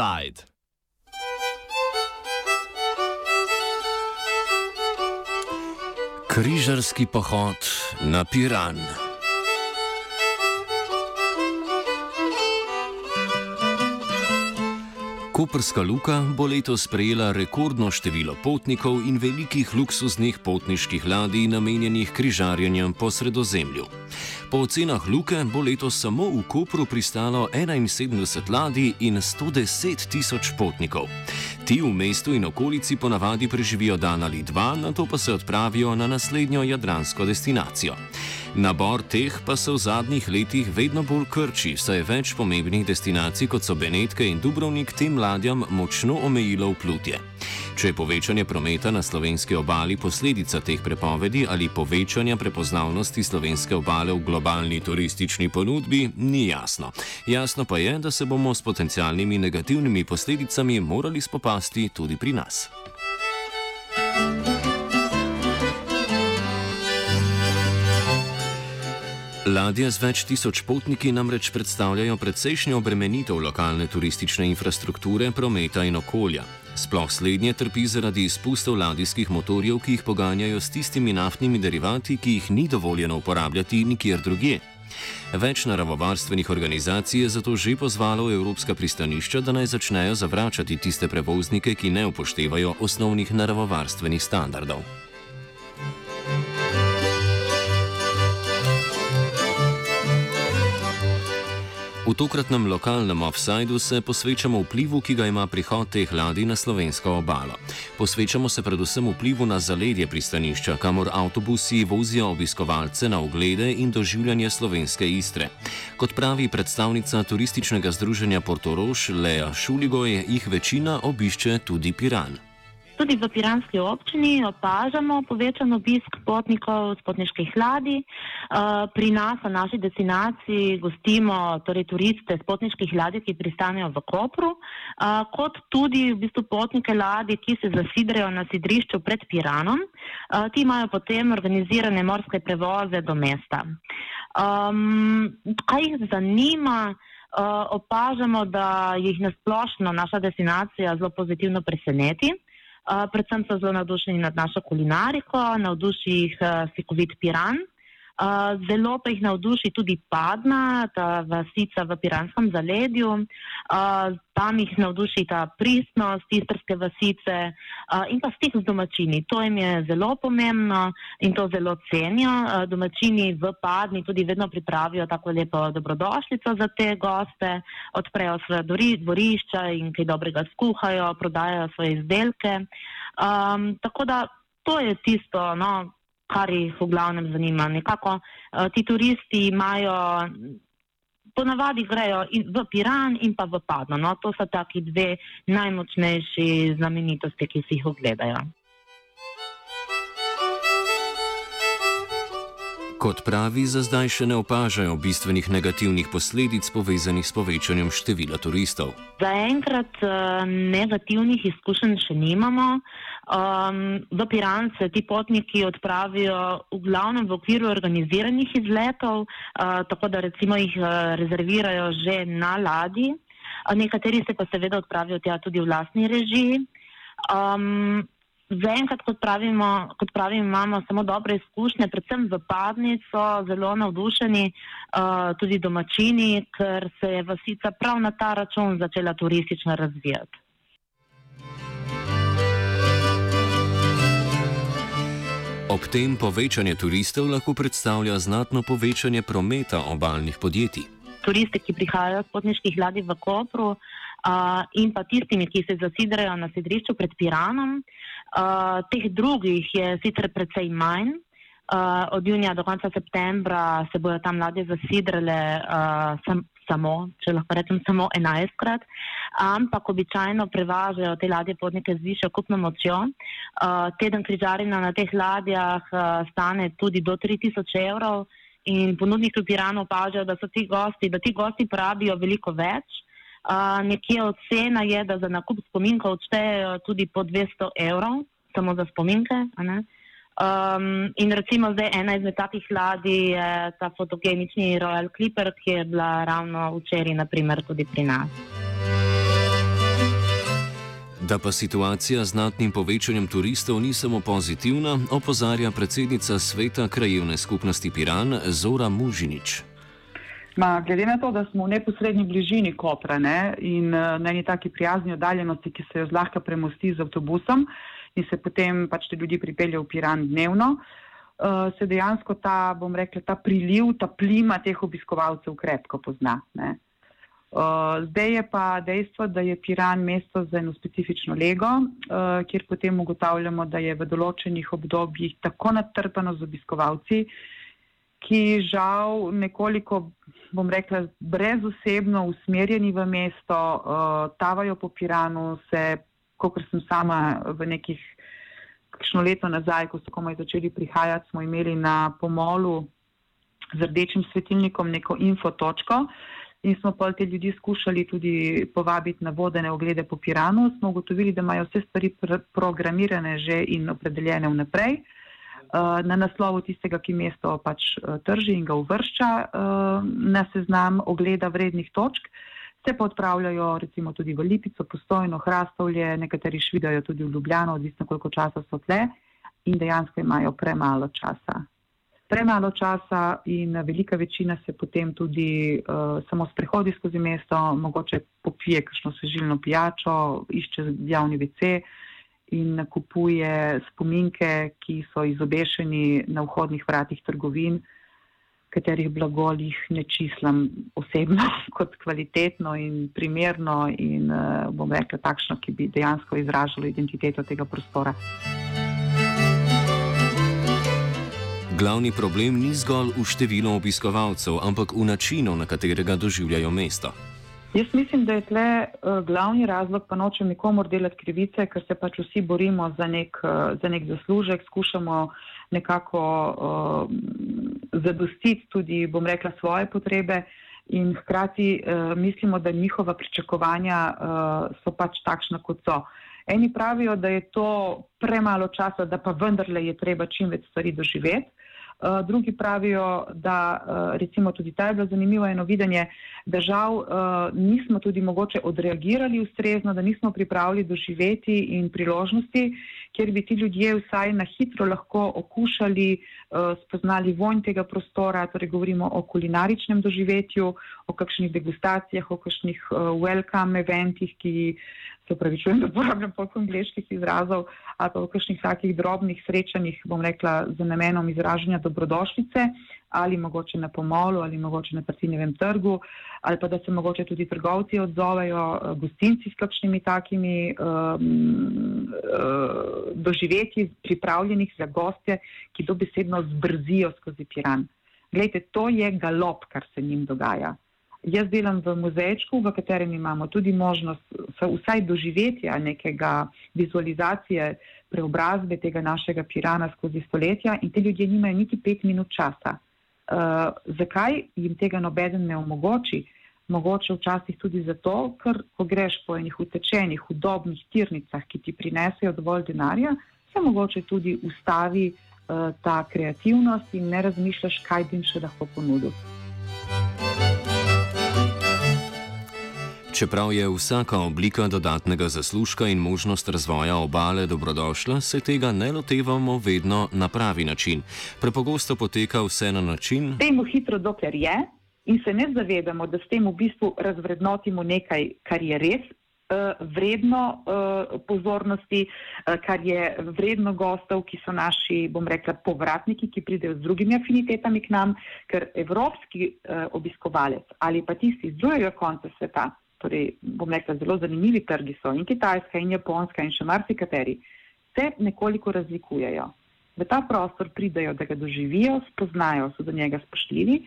Offside. Križarski pohod na Piran. Koperska luka bo letos sprejela rekordno število potnikov in velikih luksuznih potniških ladij namenjenih križarjenjem po sredozemlju. Po ocenah luke bo letos samo v Kopru pristalo 71 ladij in 110 tisoč potnikov. Ti v mestu in okolici ponavadi preživijo dan ali dva, na to pa se odpravijo na naslednjo jadransko destinacijo. Nabor teh pa se v zadnjih letih vedno bolj krči, saj je več pomembnih destinacij, kot so Benetke in Dubrovnik, tem ladjam močno omejilo vplutje. Če je povečanje prometa na slovenski obali posledica teh prepovedi ali povečanja prepoznavnosti slovenske obale v globalni turistični ponudbi, ni jasno. Jasno pa je, da se bomo s potencialnimi negativnimi posledicami morali spopasti tudi pri nas. Ladje z več tisoč potniki namreč predstavljajo precejšnjo obremenitev lokalne turistične infrastrukture, prometa in okolja. Sploh slednje trpi zaradi izpustov ladijskih motorjev, ki jih poganjajo s tistimi naftnimi derivati, ki jih ni dovoljeno uporabljati nikjer drugje. Več naravovarstvenih organizacij je zato že pozvalo evropska pristanišča, da naj začnejo zavračati tiste prevoznike, ki ne upoštevajo osnovnih naravovarstvenih standardov. V tokratnem lokalnem offsajdu se posvečamo vplivu, ki ga ima prihod teh ladij na slovensko obalo. Posvečamo se predvsem vplivu na zaledje pristanišča, kamor avtobusi vozijo obiskovalce na oglede in doživljanje slovenske istre. Kot pravi predstavnica turističnega združenja Portorož Lea Šuligoj, jih večina obišče tudi Piran. Tudi v Piranski občini opažamo povečan obisk potnikov z potniških ladij. Eh, pri nas na naši destinaciji gostimo torej, turiste z potniških ladij, ki pristanejo v Kopru, eh, kot tudi v bistvu potnike ladij, ki se zasidrajo na sidrišču pred Piranom. Eh, ti imajo potem organizirane morske prevoze do mesta. Um, kaj jih zanima? Uh, opažamo, da jih nasplošno naša destinacija zelo pozitivno preseneti. Uh, predvsem so zelo navdušeni nad našo kulinariko, navduši jih uh, Sikovit Piran. Uh, zelo pa jih navduši tudi Padna, ta vasica v Piranskem zaledju. Uh, tam jih navduši ta pristnost istrske vasice uh, in pa stik z domačini. To jim je zelo pomembno in to zelo cenijo. Uh, domačini v Padni tudi vedno pripravijo tako lepo dobrodošlico za te goste, odprejo svoje dvorišča in kaj dobrega skuhajo, prodajajo svoje izdelke. Um, tako da to je tisto. No, kar jih v glavnem zanima. Nekako uh, ti turisti imajo, ponavadi grejo in, v Piran in pa v Padno. No? To so taki dve najmočnejši znamenitosti, ki si jih ogledajo. Kot pravi, za zdaj še ne opažajo bistvenih negativnih posledic povezanih s povečanjem števila turistov. Zaenkrat uh, negativnih izkušenj še nimamo. Um, v Pirance ti potniki odpravijo v glavnem v okviru organiziranih izletov, uh, tako da recimo jih uh, rezervirajo že na ladji. Nekateri se pa seveda odpravijo tja tudi v lastni režiji. Um, Zaenkrat, kot, kot pravim, imamo samo dobre izkušnje, predvsem v Padni so zelo navdušeni uh, tudi domačini, ker se je vasica prav na ta račun začela turistično razvijati. Ob tem povečanje turistov lahko predstavlja znatno povečanje prometa obaljnih podjetij. Turisti, ki prihajajo z potniških ladij v Kopru, uh, in pa tistimi, ki se zasidrajo na sedrišču pred Piranom. Uh, teh drugih je sicer precej manj. Uh, od junija do konca septembra se bodo tam ladje zasidrale uh, sam, samo, če lahko rečem, samo enajstkrat, ampak običajno prevažajo te ladje potnike z višjo kupno močjo. Uh, teden križarina na teh ladjah uh, stane tudi do 3000 evrov in ponudniki v Piranu opažajo, da ti gosti, da ti gosti porabijo veliko več. Uh, nekje ocena je, da za nakup spominka odštejejo tudi po 200 evrov, samo za spominke. Um, in recimo zdaj ena izmed takih ladij je ta fotogenični Royal Clipper, ki je bila ravno včeraj, naprimer, tudi pri nas. Da pa situacija z znatnim povečanjem turistov ni samo pozitivna, opozarja predsednica sveta krajevne skupnosti Piran Zora Mužinič. Ma, glede na to, da smo v neposrednji bližini Kopra ne, in uh, na eni taki prijazni oddaljenosti, ki se jo zlahka premosti z avtobusom in se potem pač te ljudi pripelje v Piran dnevno, uh, se dejansko ta, bom rekla, ta priliv, ta plima teh obiskovalcev krepko pozna. Ne. Uh, zdaj je pa dejstvo, da je Piran mesto za eno specifično lego, uh, kjer potem ugotavljamo, da je v določenih obdobjih tako natrpano z obiskovalci, ki žal nekoliko, bom rekla, brezosebno usmerjeni v mesto, uh, tavajo po Piranu, se, kot sem sama v nekih, kakšno leto nazaj, ko so komaj začeli prihajati, smo imeli na pomolu z rdečim svetilnikom neko infotočko in smo pa te ljudi skušali tudi povabiti na vodene oglede po Piranu, smo ugotovili, da imajo vse stvari pr programirane že in opredeljene vnaprej. Uh, na naslovu tistega, ki mesto pač uh, trži in ga uvršča uh, na seznam ogleda vrednih točk, se pa odpravljajo recimo tudi v Lipico, postojno, Hrastovlje, nekateri švidajo tudi v Ljubljano, odvisno koliko časa so tle in dejansko imajo premalo časa. Premalo časa in velika večina se potem tudi uh, samo sprehodi skozi mesto, mogoče popije kakšno sežilno pijačo, išče javni WC in kupuje spominke, ki so izobešeni na vhodnih vratih trgovin, katerih blagolih ne čislam osebno kot kvalitetno in primerno in uh, bom rekla takšno, ki bi dejansko izražalo identiteto tega prostora. Glavni problem ni zgolj v številu obiskovalcev, ampak v načinu, na katerega doživljajo mesto. Jaz mislim, da je tle uh, glavni razlog, pa nočem nikomor delati krivice, ker se pač vsi borimo za nek, uh, za nek zaslužek, skušamo nekako uh, zadostiti tudi, bom rekla, svoje potrebe in hkrati uh, mislimo, da njihova pričakovanja uh, so pač takšna, kot so. Eni pravijo, da je to premalo časa, da pa vendarle je treba čim več stvari doživeti. Eh, drugi pravijo, da eh, recimo tudi ta je bilo zanimivo eno videnje, da žal eh, nismo tudi mogoče odreagirali ustrezno, da nismo pripravili doživeti in priložnosti, kjer bi ti ljudje vsaj na hitro lahko okušali, spoznali vonj tega prostora, torej govorimo o kulinaričnem doživetju, o kakšnih degustacijah, o kakšnih welcome eventih, ki se upravičujem, da uporabljam toliko angliških izrazov, ali pa v kakšnih takih drobnih srečanjih, bom rekla, z namenom izražanja dobrodošlice, ali mogoče na pomolu, ali mogoče na partinjevem trgu, ali pa da se mogoče tudi trgovci odzovejo, eh, gostinci s kakšnimi takimi um, uh, doživetji, pripravljenih za goste, ki dobesedno zbrzijo skozi piran. Glejte, to je galop, kar se njim dogaja. Jaz delam v muzejčku, v katerem imamo tudi možnost vsaj doživetja nekega vizualizacije preobrazbe tega našega pirana skozi stoletja in te ljudje nimajo niti pet minut časa. Uh, zakaj jim tega nobeden ne omogoči? Mogoče včasih tudi zato, ker ko greš po enih utečenih, hudobnih tirnicah, ki ti prinesejo dovolj denarja, se mogoče tudi ustavi uh, ta kreativnost in ne razmišljaš, kaj bi jim še lahko ponudil. Čeprav je vsaka oblika dodatnega zaslužka in možnost razvoja obale dobrodošla, se tega ne lotevamo vedno na pravi način. Prepogosto poteka vse na način: Temu hitro, dokler je, in se ne zavedamo, da s tem v bistvu razvrednotimo nekaj, kar je res. Eh, vredno uh, pozornosti, uh, kar je vredno gostov, ki so naši, bom rekla, povratniki, ki pridejo z drugimi afinitetami k nam, ker evropski obiskovalec ali pa tisti iz drugega konca sveta, torej, bom rekla, zelo zanimivi trgi so in Kitajska in Japonska in še marsikateri, se nekoliko razlikujejo. V ta prostor pridejo, da ga doživijo, spoznajo, so do njega spoštljivi.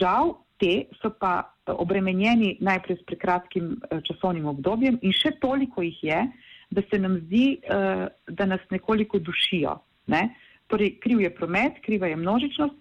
Žal, te so pa eh, obremenjeni najprej s prekratkim eh, časovnim obdobjem in še toliko jih je, da se nam zdi, eh, da nas nekoliko dušijo. Ne? Torej, kriv je promet, kriva je množičnost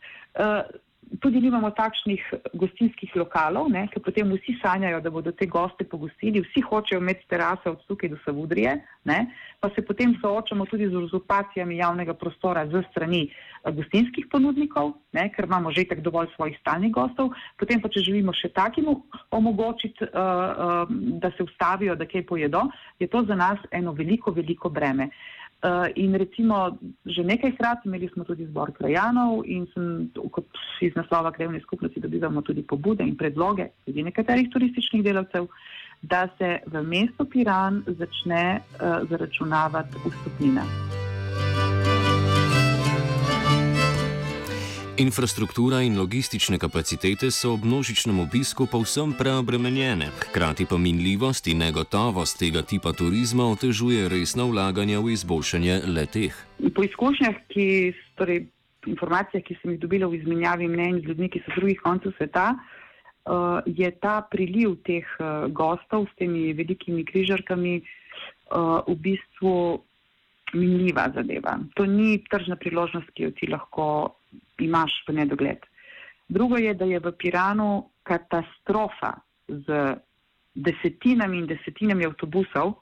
tudi nimamo takšnih gostinskih lokalov, ker potem vsi sanjajo, da bodo te goste pogostili, vsi hočejo imeti terase od tukaj do Savudrije, ne? pa se potem soočamo tudi z uzupacijami javnega prostora z strani eh, gostinskih ponudnikov, ne? ker imamo že tako dovolj svojih stalnih gostov, potem pa če želimo še takim omogočiti, uh, uh, da se ustavijo, da kaj pojedo, je to za nas eno veliko, veliko breme. Uh, in recimo, že nekajkrat imeli smo tudi zbor krajanov in sem kot iz naslova krajovne skupnosti dobivamo tudi pobude in predloge tudi nekaterih turističnih delavcev, da se v mesto Piran začne uh, zaračunavati vstupnina. Infrastruktura in logistične kapacitete so ob množičnem obisku povsem preobremenjene, hkrati pa minljivost in negotovost tega tipa turizma otežuje resno vlaganje v izboljšanje leteh. Po izkušnjah, ki, torej, informacijah, ki sem jih dobila v izmenjavi mnenj z ljudmi, ki so z drugih koncev sveta, uh, je ta priliv teh uh, gostov s temi velikimi križarkami uh, v bistvu minljiva zadeva. To ni tržna priložnost, ki jo ti lahko imaš v nedogled. Drugo je, da je v Piranu katastrofa z desetinami in desetinami avtobusov,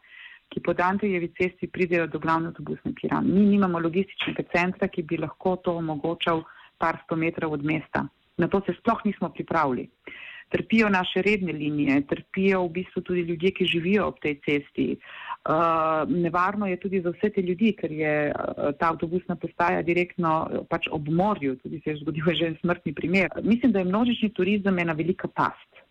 ki po Dantejevi cesti pridejo do glavne avtobusne Pirana. Mi nimamo logističnega centra, ki bi lahko to omogočal par sto metrov od mesta. Na to se sploh nismo pripravili. Trpijo naše redne linije, trpijo v bistvu tudi ljudje, ki živijo ob tej cesti. Uh, nevarno je tudi za vse te ljudi, ker je uh, ta avtobusna postaja direktno pač ob morju, tudi se je zgodil že en smrtni primer. Mislim, da je množični turizem ena velika past.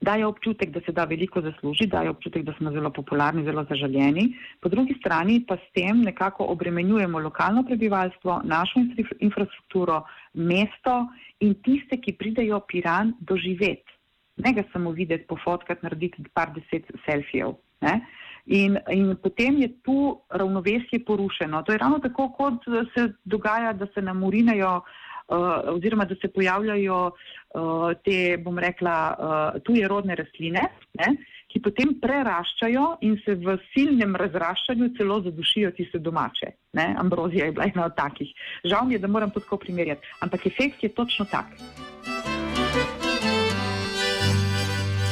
Daje občutek, da se da veliko zasluži, daje občutek, da smo zelo popularni, zelo zaželjeni, po drugi strani pa s tem nekako obremenjujemo lokalno prebivalstvo, našo infrastrukturo, mesto in tiste, ki pridejo piran doživeti. Ne ga samo videti, pofotkati, narediti par deset selfijev. Ne? In, in potem je tu ravnovesje porušeno. To je ravno tako, kot se dogaja, da se nam urinejo uh, oziroma da se pojavljajo uh, te, bom rekla, uh, tuje rodne rastline, ne, ki potem preraščajo in se v silnem razraščanju celo zadušijo tiste domače. Ne. Ambrozija je bila ena od takih. Žal mi je, da moram to tako primerjati, ampak efekt je točno tak.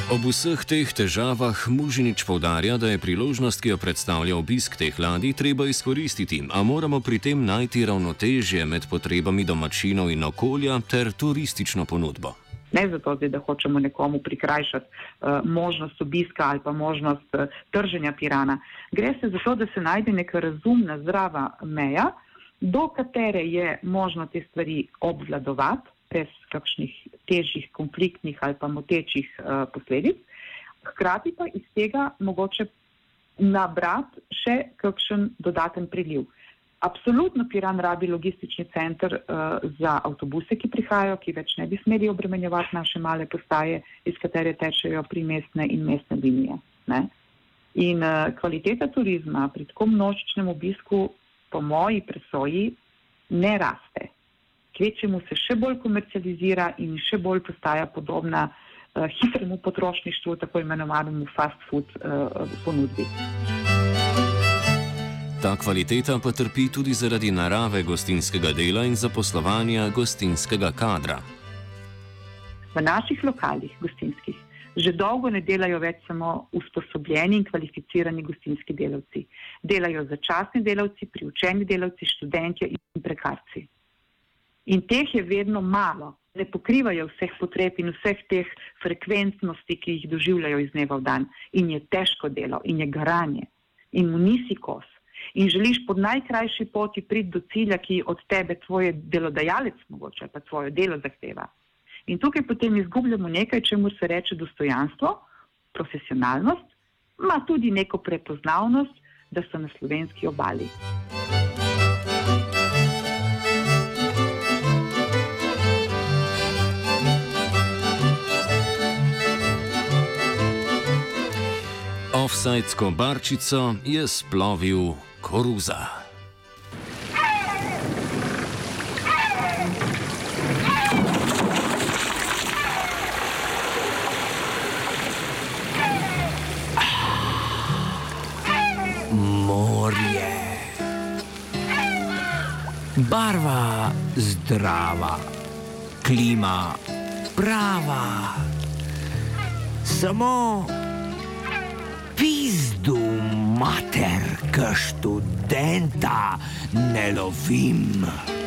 Ob vseh teh težavah Mužinič povdarja, da je priložnost, ki jo predstavlja obisk teh ladij, treba izkoristiti, a moramo pri tem najti ravnotežje med potrebami domačinov in okolja ter turistično ponudbo. Ne zato, da hočemo nekomu prikrajšati uh, možnost obiska ali pa možnost uh, trženja pirana. Gre se za to, da se najde neka razumna, zdrava meja, do katere je možno te stvari obvladovati brez kakšnih težjih, konfliktnih ali pa motečih uh, posledic. Hkrati pa iz tega mogoče nabrati še kakšen dodaten priliv. Absolutno Piran rabi logistični center uh, za avtobuse, ki prihajajo, ki več ne bi smeli obremenjevati naše male postaje, iz katere tečejo primestne in mestne linije. Ne? In uh, kvaliteta turizma pri tako množičnem obisku, po moji presoji, ne raste kvečemu se še bolj komercializira in še bolj postaja podobna uh, hitremu potrošništvu, tako imenovanemu fast food uh, ponudbi. Ta kvaliteta pa trpi tudi zaradi narave gostinskega dela in zaposlovanja gostinskega kadra. V naših lokalih gostinskih že dolgo ne delajo več samo usposobljeni in kvalificirani gostinski delavci. Delajo začasni delavci, priučeni delavci, študentje in prekarci. In teh je vedno malo, ne pokrivajo vseh potreb in vseh teh frekventnosti, ki jih doživljajo iz dneva v dan. In je težko delo, in je garanje, in mu nisi kos. In želiš po najkrajši poti priti do cilja, ki od tebe tvoj delodajalec mogoče pa tvoje delo zahteva. In tukaj potem izgubljamo nekaj, čemu se reče dostojanstvo, profesionalnost, ima tudi neko prepoznavnost, da so na slovenski obali. offsajdsko barčico je splovil koruza. Morje. Barva zdrava. klima prava. Samo pizdu mater, ka študenta ne lovim.